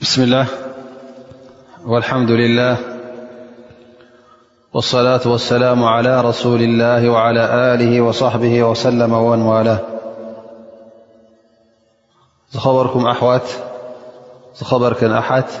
بسم الله والحمد لله والصلاة والسلام على رسول الله وعلى له وصحبه وسلم ومنوال خبركم أركأ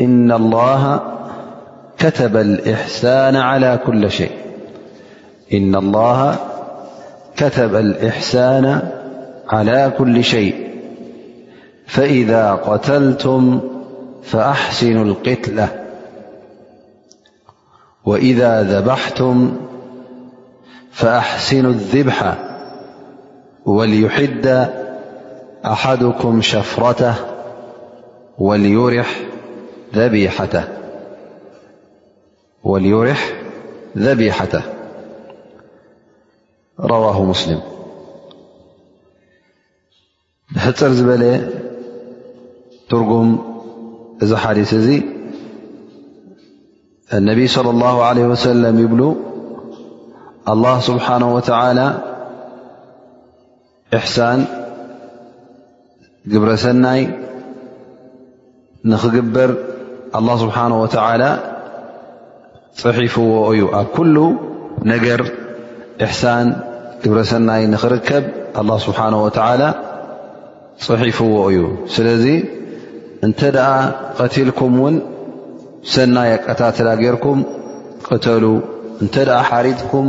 إن الله كتب الإحسان على كل شيء فإذا قتلتم فأحسن القتلة وإذا ذبحتم فأحسنوا الذبح وليحد أحدكم شفرته هوليرح ذبيحته رواه مسلم ብሕጽር ዝበለ ትርጉም እዚ ሓዲስ እዚ ነቢይ صለ ላሁ ዓለ ወሰለም ይብሉ ኣላህ ስብሓነ ወተዓላ እሕሳን ግብረሰናይ ንኽግበር ኣላ ስብሓን ወተዓላ ፅሒፍዎ እዩ ኣብ ኩሉ ነገር እሕሳን ግብረሰናይ ንኽርከብ ኣላ ስብሓን ወተዓላ ፅሒፍዎ እዩ ስለዚ እንተ ደኣ ቐትልኩም እውን ሰናይ ኣቀታትላ ጌይርኩም ቅተሉ እንተ ደኣ ሓሪድኩም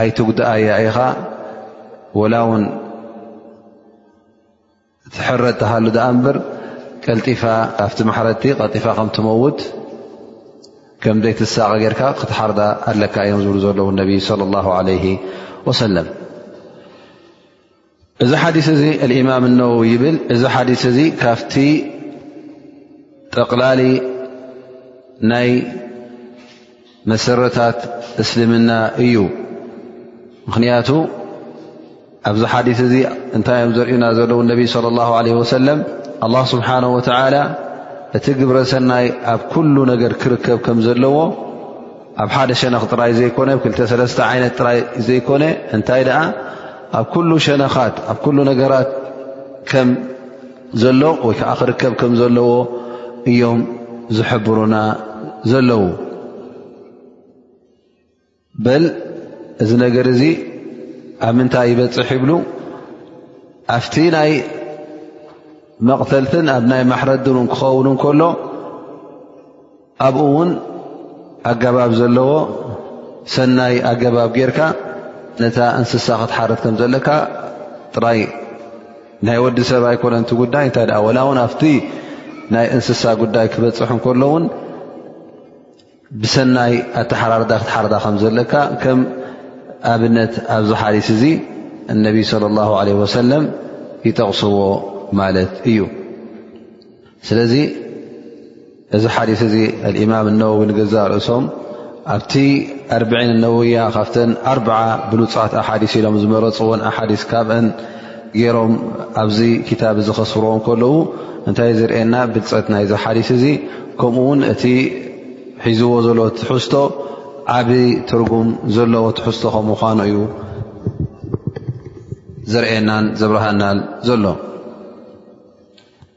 ኣይትጉድኣያ ኢኻ ወላ ውን ትሕረድ ተሃሉ ድኣ እምበር ቀልጢፋ ኣብቲ ማሕረድቲ ቀልጢፋ ከም ትመውት ከም ዘይትሳቐ ጌርካ ክትሓርዳ ኣለካ እዮም ዝብሉ ዘለዉ ነቢ ለ ላ ለ ወሰለም እዚ ሓዲስ እዚ እማም እነው ይብል እዚ ሓዲስ እዚ ካብቲ ጠቕላሊ ናይ መሰረታት እስልምና እዩ ምኽንያቱ ኣብዚ ሓዲስ እዚ እንታይ እዮም ዘርእዩና ዘለዉ ነቢ صለ ላሁ ለ ወሰለም ኣላ ስብሓን ወተላ እቲ ግብረሰናይ ኣብ ኩሉ ነገር ክርከብ ከም ዘለዎ ኣብ ሓደ ሸነኽ ጥራይ ዘይኮነ ብ ክልተ ሰለስተ ዓይነት ጥራይ ዘይኮነ እንታይ ደኣ ኣብ ኩሉ ሸነኻት ኣብ ኩሉ ነገራት ከም ዘሎ ወይ ከዓ ክርከብ ከም ዘለዎ እዮም ዝሕብሩና ዘለዉ በል እዚ ነገር እዚ ኣብ ምንታይ ይበፅሕ ይብሉ ኣብቲ ናይ መቕተልትን ኣብ ናይ ማሕረድን ክኸውን እንከሎ ኣብኡ እውን ኣገባብ ዘለዎ ሰናይ ኣገባብ ጌርካ ነታ እንስሳ ክትሓርት ከም ዘለካ ጥራይ ናይ ወዲ ሰብ ኣይኮነን እቲ ጉዳይ እንታይ ደኣ ወላ እውን ኣብቲ ናይ እንስሳ ጉዳይ ክበፅሑ እንከሎ እውን ብሰናይ ኣተሓራርዳ ክትሓርዳ ከም ዘለካ ከም ኣብነት ኣብዚ ሓዲስ እዚ እነቢይ ስለ ላሁ ለ ወሰለም ይጠቕስዎ ማለት እዩ ስለዚ እዚ ሓዲስ እዚ እማም እነወዊ ንገዛእ ርእሶም ኣብቲ ኣርብዒን እነውያ ካብተን ኣርብዓ ብሉፃት ኣሓዲስ ኢሎም ዝመረፅዎን ኣሓዲስ ካብአን ገይሮም ኣብዚ ክታብ እዚ ከስፍርዎ ከለዉ እንታይ ዝርእየና ብልፀት ናይዚ ሓዲስ እዚ ከምኡ ውን እቲ ሒዝዎ ዘሎ ትሕዝቶ ዓብ ትርጉም ዘለዎ ትሕዝቶ ከም ምኳኑ እዩ ዘርእየናን ዘብርሃናል ዘሎ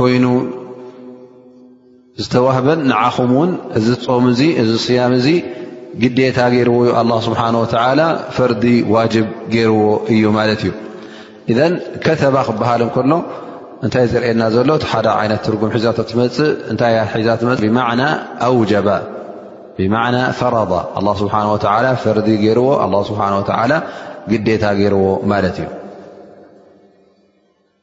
ኮይኑ ዝተዋህበን ንዓኹም ውን እዚ ፆም እዚ እዚ ስያም እዚ ግዴታ ገይርዎ ዩ ኣላ ስብሓን ወተላ ፈርዲ ዋጅብ ገይርዎ እዩ ማለት እዩ እዘን ከተባ ክበሃል እንከሎ እንታይ ዝርእየና ዘሎ እቲ ሓደ ዓይነት ትርጉም ሒዛ ትመፅእ እንታይ ሒዛ ትመፅ ብማዕና ኣውጀባ ብማዕና ፈረዳ ኣ ስብሓ ወላ ፈርዲ ገይርዎ ኣ ስብሓ ወላ ግዴታ ገይርዎ ማለት እዩ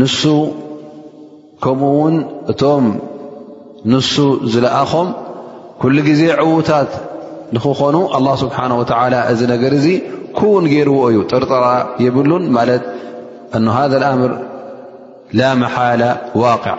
ንሱ ከምኡ ውን እቶም ንሱ ዝለኣኾም ኩሉ ግዜ ዕዉታት ንክኾኑ ኣላ ስብሓን ወተላ እዚ ነገር እዚ ክውን ገይርዎ እዩ ጥርጠራ የብሉን ማለት እኖ ሃ ኣምር ላ መሓላ ዋቅዕ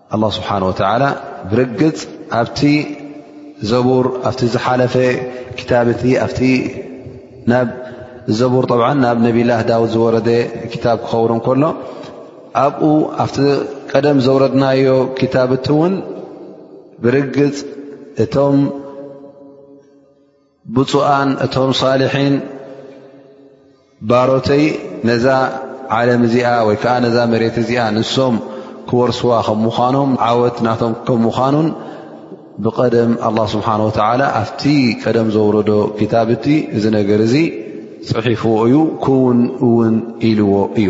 ኣላ ስብሓን ወተዓላ ብርግፅ ኣብቲ ዘቡር ኣብቲ ዝሓለፈ ክታብ እቲ ኣብቲ ናብ ዘቡር ጠብዓ ናብ ነብላ ዳውድ ዝወረደ ክታብ ክኸውን ከሎ ኣብኡ ኣብቲ ቀደም ዘውረድናዮ ክታብ እቲ እውን ብርግፅ እቶም ብፁኣን እቶም ሳልሒን ባሮተይ ነዛ ዓለም እዚኣ ወይ ከዓ ነዛ መሬት እዚኣ ንሶም ክወርስዋ ከም ምዃኖም ዓወት ናቶም ከም ምዃኑን ብቀደም ኣላ ስብሓን ወተዓላ ኣብቲ ቀደም ዘውረዶ ክታብ እቲ እዚ ነገር እዚ ፅሒፍዎ እዩ ክውን እውን ኢልዎ እዩ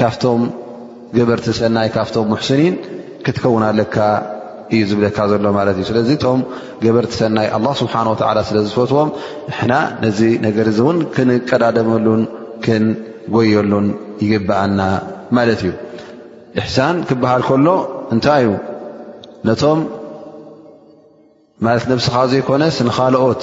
ካብቶም ገበርቲ ሰናይ ካብቶም ሙሕስኒን ክትከውን ኣለካ እዩ ዝብለካ ዘሎ ማለት እዩ ስለዚ እቶም ገበርቲ ሰናይ ኣላ ስብሓን ወተላ ስለ ዝፈትዎም ንሕና ነዚ ነገር እዚ እውን ክንቀዳደመሉን ክንጎየሉን ይግብኣና ማለት እዩ እሕሳን ክበሃል ከሎ እንታይ እዩ ነቶም ማለት ነብስኻ ዘይኮነስ ንኻልኦት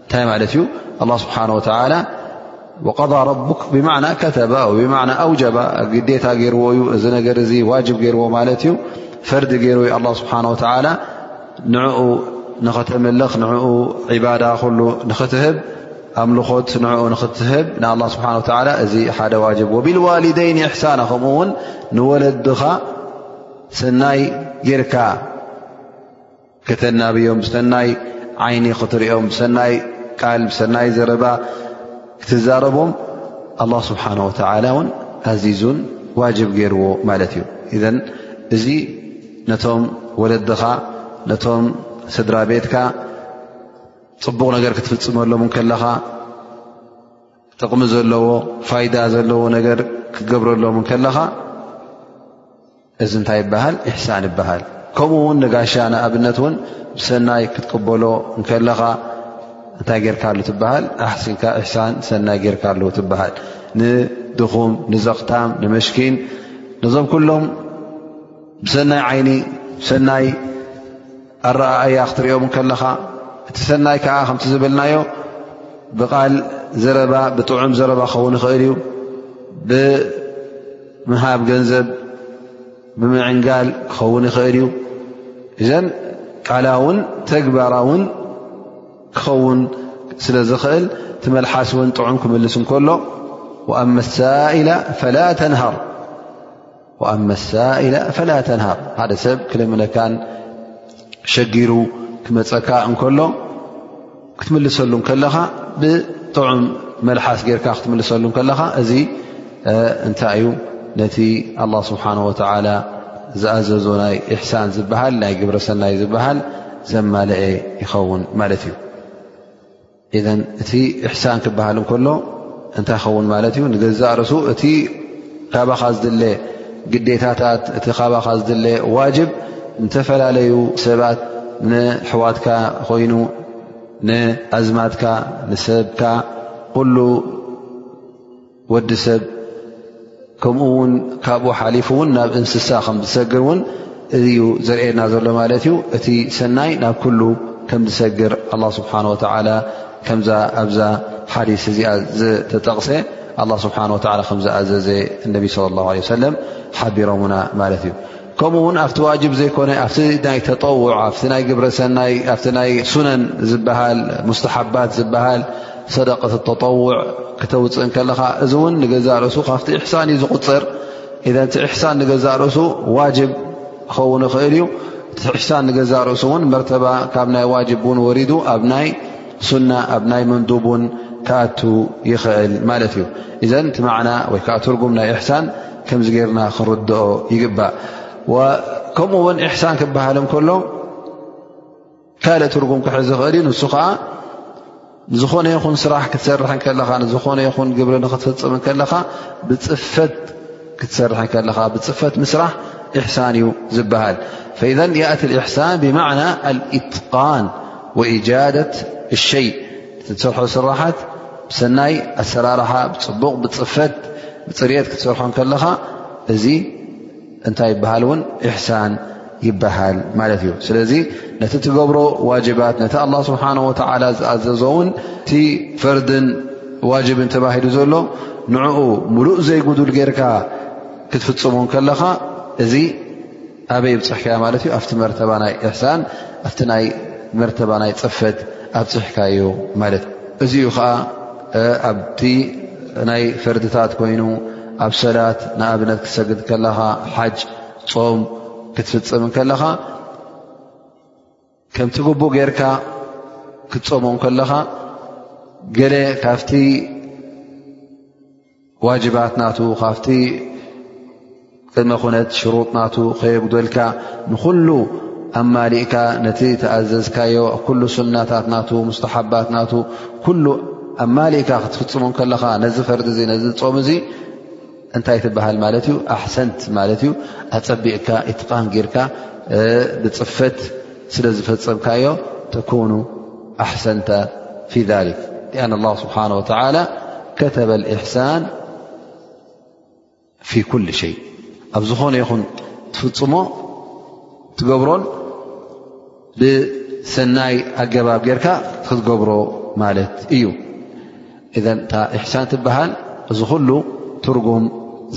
እንታይ ማለት እዩ ኣላ ስብሓን ወተላ ወቀض ረቡክ ብማዕና ከተባ ብማዕና ኣውጀባ ግዴታ ገይርዎ እዩ እዚ ነገር እዚ ዋጅብ ገይርዎ ማለት እዩ ፈርዲ ገይሩ ዩ ኣላ ስብሓን ወተላ ንዕኡ ንኸተምልኽ ንኡ ዕባዳ ኩሉ ንኽትህብ ኣምልኾት ንኡ ንኽትህብ ንኣላ ስብሓ ወላ እዚ ሓደ ዋጅብ ወብልዋሊደይን እሕሳና ከምኡ ውን ንወለድኻ ሰናይ ጌርካ ከተናብዮም ብሰናይ ዓይኒ ክትሪኦም ብሰናይ ቃል ብሰናይ ዘረባ ክትዛረቦም ኣላ ስብሓን ወተላ እውን ኣዚዙን ዋጅብ ገይርዎ ማለት እዩ እዘን እዚ ነቶም ወለድኻ ነቶም ስድራ ቤትካ ፅቡቕ ነገር ክትፍፅመሎም ከለኻ ጥቕሚ ዘለዎ ፋይዳ ዘለዎ ነገር ክትገብረሎም ከለኻ እዚ እንታይ ይበሃል ኢሕሳን ይበሃል ከምኡ ውን ንጋሻ ንኣብነት ውን ብሰናይ ክትቅበሎ እንከለኻ እንታይ ጌርካ ኣሉ ትበሃል ኣሕሲንካ ኢሕሳን ሰናይ ጌርካ ኣሉ ትበሃል ንድኹም ንዘቕታም ንመሽኪን ነዞም ኩሎም ብሰናይ ዓይኒ ሰናይ ኣረኣእያ ክትሪኦም ከለኻ እቲ ሰናይ ከዓ ከምቲ ዝበልናዮ ብቓል ዘረባ ብጥዑም ዘረባ ክኸውን ይኽእል እዩ ብምሃብ ገንዘብ ብምዕንጋል ክኸውን ይኽእል እዩ እዘን ቃላውን ተግባራውን ክኸውን ስለ ዝኽእል እቲ መልሓስ እውን ጥዑም ክምልስ እንከሎ ወኣመሳኢላ ፈላ ተንሃር ኣመ ሳኢላ ፈላ ተንሃር ሓደ ሰብ ክልምነካን ሸጊሩ ክመፀካ እንከሎ ክትምልሰሉ ከለኻ ብጥዑም መልሓስ ጌርካ ክትምልሰሉ ከለኻ እዚ እንታይ እዩ ነቲ ኣላ ስብሓን ወተላ ዝኣዘዞ ናይ እሕሳን ዝበሃል ናይ ግብረሰናይ ዝበሃል ዘማለአ ይኸውን ማለት እዩ ኢዘን እቲ እሕሳን ክበሃል እንከሎ እንታይ ኸውን ማለት እዩ ንገዛእ ርእሱ እቲ ካባኻ ዝድለ ግዴታታት እቲ ካባኻ ዝድለ ዋጅብ ንተፈላለዩ ሰባት ንኣሕዋትካ ኮይኑ ንኣዝማትካ ንሰብካ ኩሉ ወዲ ሰብ ከምኡ ውን ካብኡ ሓሊፉ ውን ናብ እንስሳ ከም ዝሰግር ውን እዩ ዘርእየና ዘሎ ማለት እዩ እቲ ሰናይ ናብ ኩሉ ከም ዝሰግር ኣላ ስብሓን ወተላ ከምዛ ኣብዛ ሓዲስ እዚኣ ዝተጠቕሰ ኣላ ስብሓን ወላ ከምዝኣዘዘ እነቢ ለ ላ ሰለም ሓቢሮምና ማለት እዩ ከምኡ ውን ኣብቲ ዋጅብ ዘይኮነ ኣብቲ ናይ ተጠውዕ ኣብቲ ናይ ግብረ ሰናይ ኣብቲ ናይ ሱነን ዝበሃል ሙስተሓባት ዝበሃል ሰደቀት ተጠውዕ ክተውፅእ ከለኻ እዚ እውን ንገዛእ ርእሱ ካብቲ እሕሳን እዩ ዝቁፅር እዘ እቲ እሕሳን ንገዛእ ርእሱ ዋጅብ ክኸውን ይኽእል እዩ እቲ ሕሳን ንገዛእ ርእሱ እውን መርተባ ካብ ናይ ዋጅብ እውን ወሪዱ ኣብ ናይ ሱና ኣብ ናይ መንዱብ ውን ክኣቱ ይኽእል ማለት እዩ እዘን እቲ ማዕና ወይከዓ ትርጉም ናይ እሕሳን ከምዚ ገርና ክንርድኦ ይግባእ ከምኡ ውን እሕሳን ክበሃል እንከሎ ካልእ ትርጉም ክሕዝ ዝኽእል እዩ ንሱ ከዓ ንዝኾነ ይኹን ስራሕ ክትሰርሕ ከለኻ ንዝኾነ ይኹን ግብሪ ንክትፍፅም ከለኻ ብፅፈት ክትሰርሕ ከለኻ ብፅፈት ምስራሕ እሕሳን እዩ ዝበሃል ፈኢዘ የእቲ እሕሳን ብማዕና ኣልእትቃን ወእጃደት ሸይ ትሰርሖ ስራሓት ብሰናይ ኣሰራርሓ ብፅቡቕ ብፅፈት ብፅርት ክትሰርሖ ከለኻ እዚ እንታይ ይበሃል ውን እሕሳን ይበሃል ማለት እዩ ስለዚ ነቲ ትገብሮ ዋጅባት ነቲ ኣላ ስብሓን ወተላ ዝኣዘዞ ውን እቲ ፈርድን ዋጅብን ተባሂሉ ዘሎ ንዕኡ ሙሉእ ዘይጉዱል ጌርካ ክትፍፅሙ ከለኻ እዚ ኣበይ ብፅሕካያ ማለት እዩ ኣብቲ መርተባ ናይ እሕሳን ኣብቲ ናይ መርተባ ናይ ፅፈት ኣብፅሕካዮ ማለት እዩ እዚዩ ከዓ ኣብቲ ናይ ፈርድታት ኮይኑ ኣብ ሰላት ንኣብነት ክትሰግድ ከለኻ ሓጅ ፆም ክትፍፅም ከለኻ ከምቲ ግቡእ ጌርካ ክትፀሞ ከለኻ ገለ ካብቲ ዋጅባት ናቱ ካብቲ ቅድመ ኩነት ሽሩጥ ናቱ ከየጉደልካ ንኩሉ ኣማሊእካ ነቲ ተኣዘዝካዮ ኩሉ ሱናታት ናቱ ሙስተሓባት ናቱ ኩሉ ኣማሊእካ ክትፍፅሙ ከለኻ ነዚ ፈርዲ እዚ ነዚ ፆም እዚ እንታይ ትበሃል ማለት እዩ ኣሕሰንት ማለት እዩ ኣፀቢቕካ ኢትቃን ጊርካ ብፅፈት ስለ ዝፈፀምካዮ ተኮኑ ኣሕሰንተ ፊ ሊክ ኣን ላ ስብሓን ወተላ ከተበ ልእሕሳን ፊ ኩል ሸይ ኣብ ዝኾነ ይኹን ትፍፅሞ ትገብሮን ብሰናይ ኣገባብ ጌርካ ክትገብሮ ማለት እዩ እዘን እታ እሕሳን ትበሃል እዚ ኩሉ ትርጉም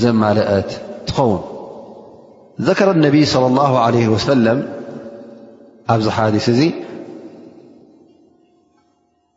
ዘማለአት ትኸውን ዘከረ ነቢይ صለ ላሁ ለ ወሰለም ኣብዚ ሓዲስ እዚ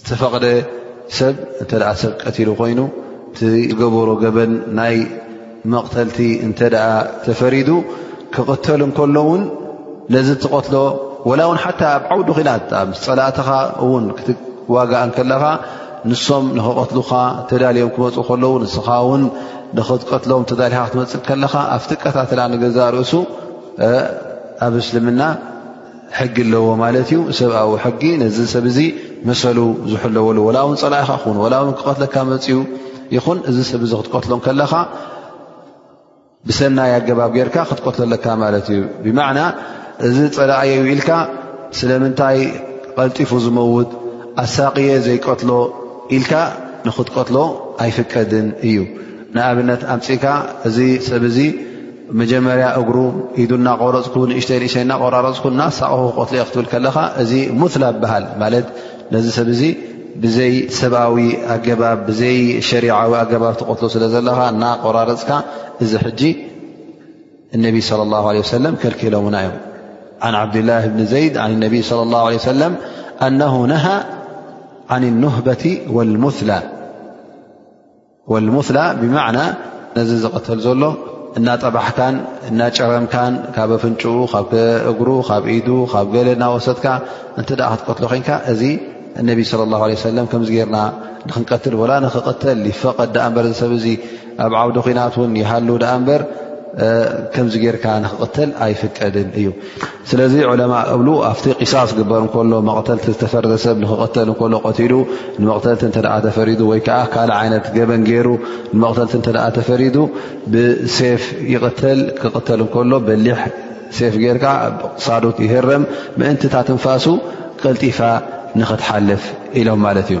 ዝተፈቕደ ሰብ እንተ ሰብ ቀትሉ ኮይኑ እቲ ዝገበሮ ገበን ናይ መቕተልቲ እንተ ተፈሪዱ ክቕተል እንከሎ ውን ነዚ ትቐትሎ ወላ ውን ሓታ ኣብ ዓውዲ ኩናት ኣብ ፀላእትኻ እውን ክትዋጋእ እንከለኻ ንሶም ንክቐትልኻ ተዳልዮም ክመፁ ከለዉ ንስኻ ውን ንክትቀትሎም ተዳሊኻ ክትመፅእ ከለኻ ኣብቲ ቀታትላ ንገዛእ ርእሱ ኣብ እስልምና ሕጊ ኣለዎ ማለት እዩ ሰብኣዊ ሕጊ ነዚ ሰብ እዚ መሰሉ ዝሕለወሉ ወላ ውን ፀላኢኻ ኹን ወላ ውን ክቐትለካ መፅኡ ይኹን እዚ ሰብ እዚ ክትቀትሎ ከለኻ ብሰናይ ኣገባብ ጌርካ ክትቀትሎ ኣለካ ማለት እዩ ብማዕና እዚ ፀላእየ ዩ ኢልካ ስለምንታይ ቐልጢፉ ዝመውት ኣሳቅየ ዘይቀትሎ ኢልካ ንኽትቀትሎ ኣይፍቀድን እዩ ንኣብነት ኣምፅእካ እዚ ሰብ እዚ መጀመርያ እግሩ ኢዱ እናቆረፅኩ ንእሽተይ ንእሽተይ እናቆራረፅኩ እናሳቕኹ ክቀትሎ እየ ክትብል ከለኻ እዚ ሙትላ ይበሃል ማለት ነዚ ሰብ እዚ ብዘይ ሰብኣዊ ኣገባብ ብዘይ ሸሪዓዊ ኣገባብ ትቀትሎ ስለ ዘለኻ እናቆራረፅካ እዚ ሕጂ እነቢ ስለ ላ ለ ሰለም ከልኪሎምና እዮም ዓን ዓብድላ ብኒ ዘይድ ን ነቢ ለ ላ ለ ሰለም ኣነሁ ነሃ ዓን ኑህበቲ ወልሙትላ ወልሙላ ብማዕና ነዚ ዝቐተል ዘሎ እናጠባሕካን እናጨረምካን ካብ ኣፍንጭኡ ካብ እግሩ ካብ ኢዱ ካብ ገለ እናወሰትካ እንተ ክትቀትሎ ኮንካ እዚ እነቢ ስለ ላ ለ ሰለም ከምዚ ገርና ንክንቀትል ወላ ንክቐተል ይፈቐድ ዳኣ እምበር ዝሰብ እዚ ኣብ ዓውዲ ኩናት እውን ይሃሉ ዳኣ እምበር ከምዚ ገርካ ንክቕተል ኣይፍቀድን እዩ ስለዚ ዑለማ እብሉ ኣብቲ ቂሳስ ግበር እንከሎ መቕተልቲ ዝተፈረደ ሰብ ንክቐተል እንከሎ ቀትሉ ንመቕተልቲ እተ ተፈሪዱ ወይ ከዓ ካልእ ዓይነት ገበን ገይሩ ንመቕተልቲ እተ ተፈሪዱ ብሴፍ ይቕተል ክቕተል እንከሎ በሊሕ ሴፍ ጌርካ ሳዱት ይህረም ምእንቲታ ትንፋሱ ቀልጢፋ ንክትሓልፍ ኢሎም ማለት እዩ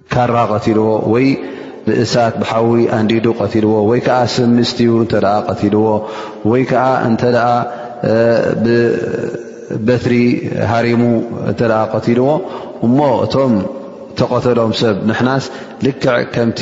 ካራ ቀትልዎ ወይ ብእሳት ብሓዊ ኣንዲዱ ቀትልዎ ወይ ከዓ ስምስትዩ እተ ቀትልዎ ወይ ከዓ እንተ ብበትሪ ሃሪሙ እተ ቀትልዎ እሞ እቶም ተቐተሎም ሰብ ንሕናስ ልክዕ ከምቲ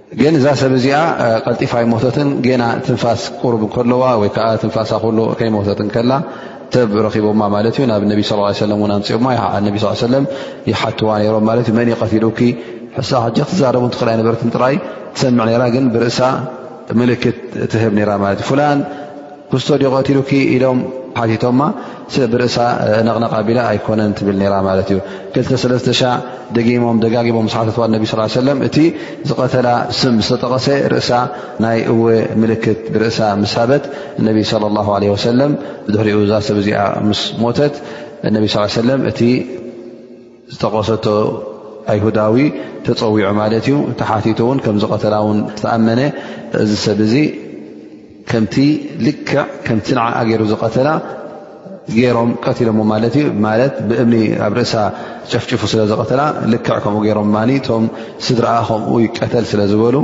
ግን እዛ ሰብ እዚኣ ቀልጢፋ ኣይሞተትን ጌና ትንፋስ ቅሩብ ከለዋ ወይ ከዓ ትንፋሳ ክሉ ከይሞተት ከላ ሰብ ረኪቦማ ማለት እዩ ናብ ነቢ ስ ሰለ ን ኣምፅኦማ ነቢ ስ ሰለ ይሓትዋ ነሮም ማለት እዩ መን ይቀትሉኪ ሕሳ ሕጂ ክትዛረቡ ትክል ኣይነበርትን ጥራይ ትሰምዕ ነራ ግን ብርእሳ ምልክት ትህብ ራ ማለት እዩ ፍላን ክስቶ ዲዩ ቀቲሉኪ ኢሎም ሓቲቶማ ስለ ብርእሳ ነቕነቕ ኣቢላ ኣይኮነን ትብል ነራ ማለት እዩ ክልተ ሰለስተ ሻ ደጊሞም ደጋጊሞም ስሓተትዋ ነቢ ስ ሰለም እቲ ዝቐተላ ስም ዝተጠቐሰ ርእሳ ናይ እወ ምልክት ብርእሳ ምስ ሃበት ነቢ ስለ ላ ለ ወሰለም ብድሕሪኡ እዛ ሰብ እዚኣ ምስ ሞተት እነቢ ስ ሰለም እቲ ዝጠቐሰቶ ኣይሁዳዊ ተፀዊዑ ማለት እዩ ተሓቲቱ እውን ከም ዝቐተላ ውን ዝተኣመነ እዚ ሰብ እዚ ከምቲ ልክዕ ከምቲ ንዓኣ ገይሩ ዝቐተላ ገይሮም ቀትሎሞ ማለት እዩ ማለት ብእምኒ ኣብ ርእሳ ጨፍጭፉ ስለ ዝቐተላ ልክዕ ከምኡ ገይሮም ማ እቶም ስድረኣ ከምኡ ይቀተል ስለ ዝበሉ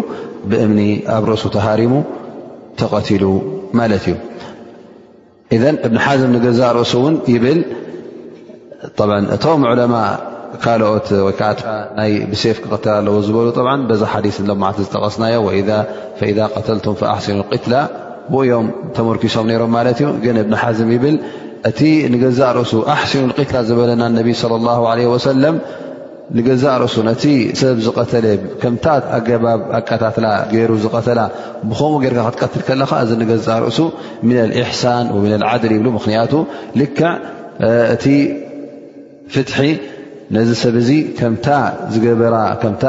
ብእምኒ ኣብ ርእሱ ተሃሪሙ ተቐትሉ ማለት እዩ እዘን እብን ሓዝም ንገዛእ ርእሱ እውን ይብል እቶም ዕለማ ካልኦት ወይከዓ ናይ ብሴፍ ክቐተል ኣለዎ ዝበሉ ብ በዛ ሓዲስ ሎማዓልቲ ዝጠቐስናዮ ፈኢዛ ቀተልቱም ፈኣሕሲኑ ቅትላ ብኡእዮም ተመርኪሶም ነይሮም ማለት እዩ ግን እብን ሓዝም ይብል እቲ ንገዛእ ርእሱ ኣሕሲኑ ቅትላ ዝበለና ነቢ ለ ላ ለ ወሰለም ንገዛእ ርእሱ ነቲ ሰብ ዝቐተለ ከምታ ኣገባብ ኣቀታትላ ገይሩ ዝቐተላ ብከምኡ ጌርካ ክትቀትል ከለካ እዚ ንገዛእ ርእሱ ምና ልእሕሳን ወምና ልዓድል ይብሉ ምክንያቱ ልክዕ እቲ ፍትሒ ነዚ ሰብ እዚ ከምታ ዝገበራ ከምታ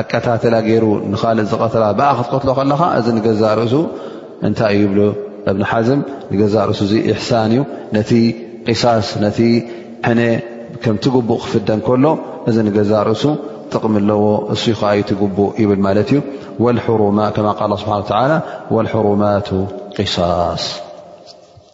ኣቀታትላ ገይሩ ንካልእ ዝቐተላ ብኣ ክትቀትሎ ከለካ እዚ ንገዛእ ርእሱ እንታይ እዩ ይብሉ እብኒ ሓዝም ንገዛእ ርእሱ እዙ እሕሳን እዩ ነቲ ቂሳስ ነቲ ሕነ ከምቲ ግቡእ ክፍደን ከሎ እዚ ንገዛእ ርእሱ ጥቕሚ ኣለዎ እሱ ከዓ ዩ ትግቡእ ይብል ማለት እዩ ወማ ከማ ቃል ስብሓ ወላ ወልሕሩማቱ ቂሳስ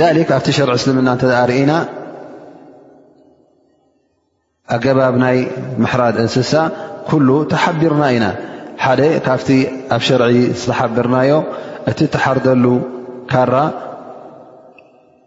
ذሊክ ኣብቲ ሸርዒ እስልምና እተ ርእና ኣገባብ ናይ ምሕራድ እንስሳ ኩሉ ተሓቢርና ኢና ሓደ ካብቲ ኣብ ሸርዒ ዝተሓብርናዮ እቲ ተሓርደሉ ካራ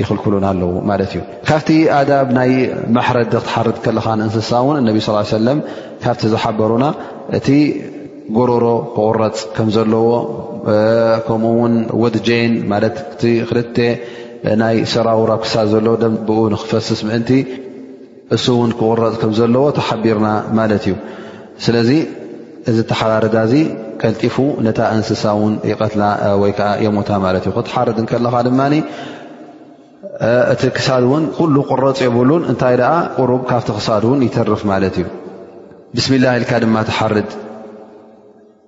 ይኽልክሉን ኣለዉ ማለት እዩ ካብቲ ኣዳብ ናይ መሕረድ ክትሓርድ ከለኻ ንእንስሳ እውን እነቢ ስ ሰለም ካብቲ ዝሓበሩና እቲ ጎሮሮ ክቑረፅ ከም ዘለዎ ከምኡ ውን ወድጀይን ማለት እቲ ክልተ ናይ ሰራውራ ክሳብ ዘሎ ደም ብኡ ንክፈስስ ምእንቲ እሱ እውን ክቑረፅ ከም ዘለዎ ተሓቢርና ማለት እዩ። ስለዚ እዚ ተሓራርዳ እዚ ቀልጢፉ ነታ እንስሳ ውን ይቀትላ ወይ ከዓ የሞታ ማለት እዩ። ክትሓርድ እንከለካ ድማ እቲ ክሳድ እውን ኩሉ ቁረፅ የብሉን እንታይ ደኣ ቁሩብ ካብቲ ክሳድ እውን ይተርፍ ማለት እዩ። ብስሚላ ኢልካ ድማ ተሓርድ።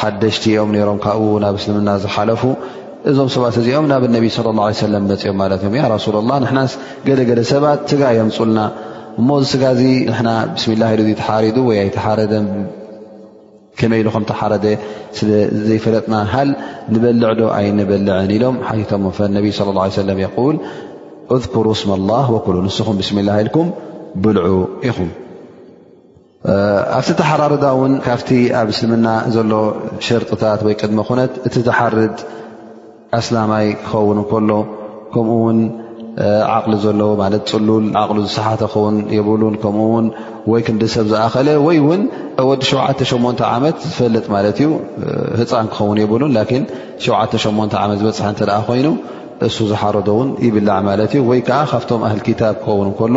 ሓደሽቲ እዮም ነሮም ካብኡ ናብ እስልምና ዝሓለፉ እዞም ሰባት እዚኦም ናብ ነቢ ለ ላ ሰለም መፅኦም ማለት እዮም ያ ረሱላ ላ ንሕናስ ገለገለ ሰባት ስጋ የምፁልና እሞ እዚ ስጋ እዚ ንና ብስሚላ ኢሉ ተሓሪዱ ወይ ኣይተሓረደ ከመይ ኢሉ ከም ተሓረደ ስለዘይፈለጥና ሃል ንበልዕ ዶ ኣይንበልዐን ኢሎም ሓቲቶም ነቢ ለ ላ ሰለም የል እዝኩሩ ስመ ላ ወኩሉ ንስኹም ብስሚላ ኢልኩም ብልዑ ኢኹም ኣብቲ ተሓራርዳ እውን ካብቲ ኣብ እስልምና ዘሎ ሸርጥታት ወይ ቅድሚ ኩነት እቲ ዝሓርድ ኣስላማይ ክኸውን ከሎ ከምኡ ውን ዓቕሊ ዘለዎ ማለት ፅሉል ዓቕሉ ዝሰሓተ ክኸውን የብሉን ከምኡውን ወይ ክንዲ ሰብ ዝኣኸለ ወይ ውን ወዲ ሸ8 ዓመት ዝፈልጥ ማለት እዩ ህፃን ክኸውን የብሉን ላን ሸ8 ዓመት ዝበፅሐ እተ ኮይኑ እሱ ዝሓረዶ እውን ይብላዕ ማለት እዩ ወይ ከዓ ካብቶም ኣህል ክታብ ክኸውን ከሎ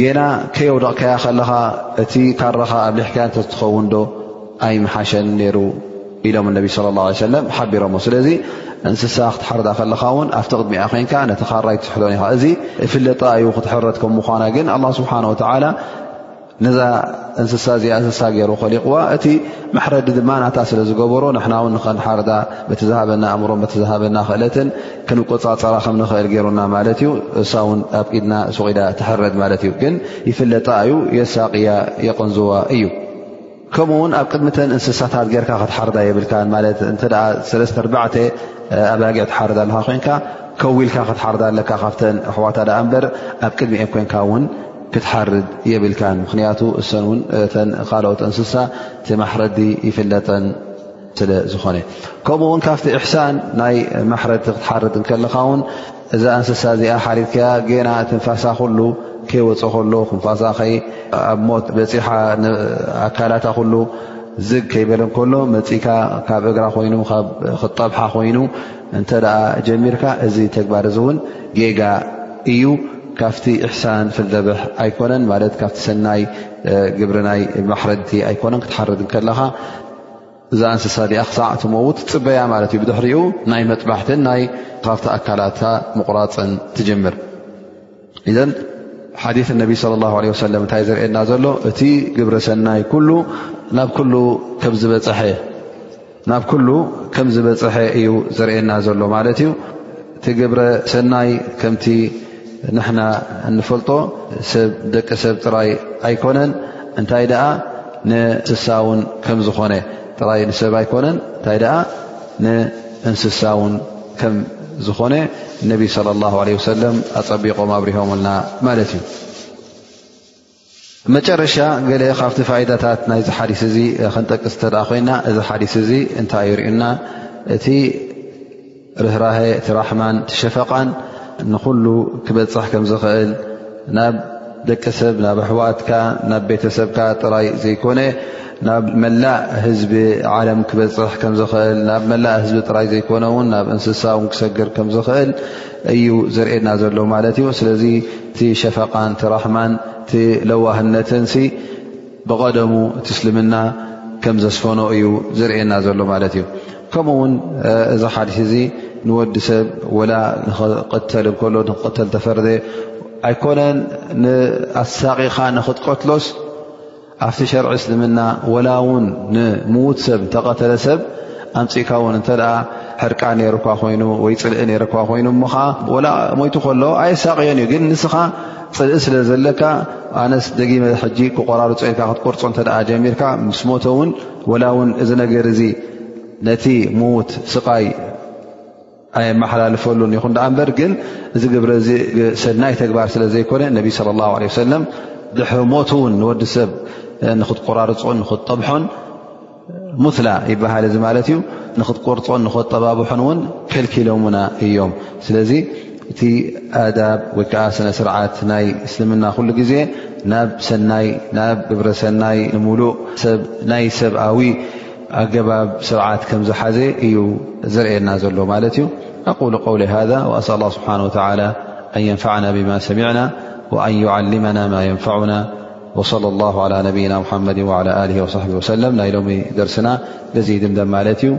ጌና ከየውደቕካያ ከለኻ እቲ ካራኻ ኣብሊሕካያ እንተትኸውን ዶ ኣይምሓሸን ነይሩ ኢሎም እነቢ ስለ ላ ለ ሰለም ሓቢሮሞ ስለዚ እንስሳ ክትሓርዳ ከለኻ እውን ኣብቲ ቅድሚኣ ኮንካ ነቲ ካራይ ትስሕሎን ኢኻ እዚ እፍለጣ እዩ ክትሕረት ከም ምኳና ግን ኣላ ስብሓን ወተዓላ ነዛ እንስሳ እዚኣ እንስሳ ገይሩ ከሊቕዋ እቲ መሕረዲ ድማ ናታ ስለ ዝገበሮ ንሕና እውን ንኸንሓርዳ በቲ ዝሃበና ኣእምሮን በቲ ዝሃበና ክእለትን ክንቆፃፀራ ከም ንኽእል ገይሩና ማለት እዩ እሳ ውን ኣብ ኢድና ሱቂዳ ትሕረድ ማለት እዩ ግን ይፍለጣ እዩ የሳቅያ የቐንዝዋ እዩ ከምኡ ውን ኣብ ቅድሚተን እንስሳታት ጌርካ ክትሓርዳ የብልካ ማለት እተ ሰለስተ ኣርባዕተ ኣባጊዕ ትሓርዳ ኣለካ ኮንካ ከዊልካ ክትሓርዳ ኣለካ ካብተን ኣሕዋታ ዳኣ እንበር ኣብ ቅድሚ ኦን ኮንካ ውን ክትሓርድ የብልካ ምክንያቱ እሰን ውን እተ ካልኦት እንስሳ ቲ ማሕረዲ ይፍለጠን ስለ ዝኾነ ከምኡ ውን ካብቲ እሕሳን ናይ ማሕረድ ክትሓርድ እንከለኻ ውን እዛ እንስሳ እዚኣ ሓሪድከያ ገና ትንፋሳ ኩሉ ከይወፀ ከሎ ክንፋሳ ከይ ኣብ ሞት በፂሓ ኣካላታ ኩሉ ዝግ ከይበለ ከሎ መፂካ ካብ እግራ ኮይኑ ካብ ክጠብሓ ኮይኑ እንተ ጀሚርካ እዚ ተግባር እዚ እውን ጌጋ እዩ ካብቲ እሕሳን ፍልደብሕ ኣይኮነን ማለት ካብቲ ሰናይ ግብሪ ናይ ማሕረድቲ ኣይኮነን ክትሓርድ እንከለኻ እዛ እንስሳ ዲኣ ክሳዕ ትመውት ትፅበያ ማለት እዩ ብድሕሪኡ ናይ መጥባሕትን ናይ ካብቲ ኣካላታ ምቑራፅን ትጀምር እዘን ሓዲት ነቢ ስለ ላ ለ ወሰለም እንታይ ዘርእየና ዘሎ እቲ ግብረ ሰናይ ኩሉ ናብ ኩሉ ከም ዝበፅሐ እዩ ዘርእየና ዘሎ ማለት እዩ እቲ ግብረ ሰናይ ከምቲ ንሕና እንፈልጦ ሰብ ደቂ ሰብ ጥራይ ኣይኮነን እንታይ ደኣ ንእንስሳ ውን ከም ዝኾነ ጥራይ ንሰብ ኣይኮነን እንታይ ደኣ ንእንስሳ ውን ከም ዝኾነ ነቢ ስለ ላ ለ ወሰለም ኣፀቢቖም ኣብሪሆምልና ማለት እዩ መጨረሻ ገለ ካብቲ ፋይዳታት ናይዚ ሓዲስ እዚ ክንጠቅስ እተ ኮይና እዚ ሓዲስ እዚ እንታይ ይርእዩና እቲ ርህራሀ እቲ ራሕማን እቲ ሸፈቓን ንኹሉ ክበፅሕ ከም ዝኽእል ናብ ደቂ ሰብ ናብ ኣሕዋትካ ናብ ቤተሰብካ ጥራይ ዘይኮነ ናብ መላእ ህዝቢ ዓለም ክበፅሕ ከም ዝኽእል ናብ መላእ ህዝቢ ጥራይ ዘይኮነ እውን ናብ እንስሳ እውን ክሰግር ከም ዝኽእል እዩ ዘርእየና ዘሎ ማለት እዩ ስለዚ እቲ ሸፈቃን ቲ ራሕማን ቲ ለዋህነትን ሲ ብቐደሙ እቲ እስልምና ከም ዘስፈኖ እዩ ዘርእየና ዘሎ ማለት እዩ ከምኡ ውን እዚ ሓዲስ እዚ ንወዲ ሰብ ወላ ንክቕተል እከሎ ንክቕተል ተፈርደ ኣይኮነን ንኣሳቂኻ ንክትቀትሎስ ኣብቲ ሸርዒ እስልምና ወላ ውን ንምዉት ሰብ ተቐተለ ሰብ ኣምፅእካ ውን እንተ ሕርቃ ነይሩ እኳ ኮይኑ ወይ ፅልኢ ነይሩ እኳ ኮይኑ እሞ ከዓ ወላ ሞይቱ ከሎ ኣየሳቅዮን እዩ ግን ንስኻ ፅልኢ ስለ ዘለካ ኣነስ ደጊመ ሕጂ ክቆራርፆ ኢልካ ክትቆርፆ እተ ጀሚርካ ምስ ሞተ ውን ወላ ውን እዚ ነገር እዚ ነቲ ምዉት ስቃይ ኣየመሓላልፈሉን ይኹን ዳኣ እምበር ግን እዚ ግብረ እዚ ሰናይ ተግባር ስለ ዘይኮነ ነቢ ስለ ላ ለ ሰለም ድሕሪ ሞት እውን ንወዲ ሰብ ንክትቆራርፆን ንክትጠብሖን ሙትላ ይበሃል እዚ ማለት እዩ ንክትቆርፆን ንክትጠባብሖን እውን ከልኪሎምና እዮም ስለዚ እቲ ኣዳብ ወይ ከዓ ስነ ስርዓት ናይ እስልምና ኩሉ ግዜ ናብ ሰናይ ናብ ግብረ ሰናይ ንምሉእ ሰብ ናይ ሰብኣዊ أجبب سرعت كم زحز እي زرኤናا ዘل لت ي أقول قول هذا وأسأل الله سبحانه وتعالى أن ينفعنا بما سمعنا وأن يعلمنا ما ينفعنا وصلى الله على نبينا محمد وعلى له وصحبه وسلم ي لم درسنا بزي دمدم ل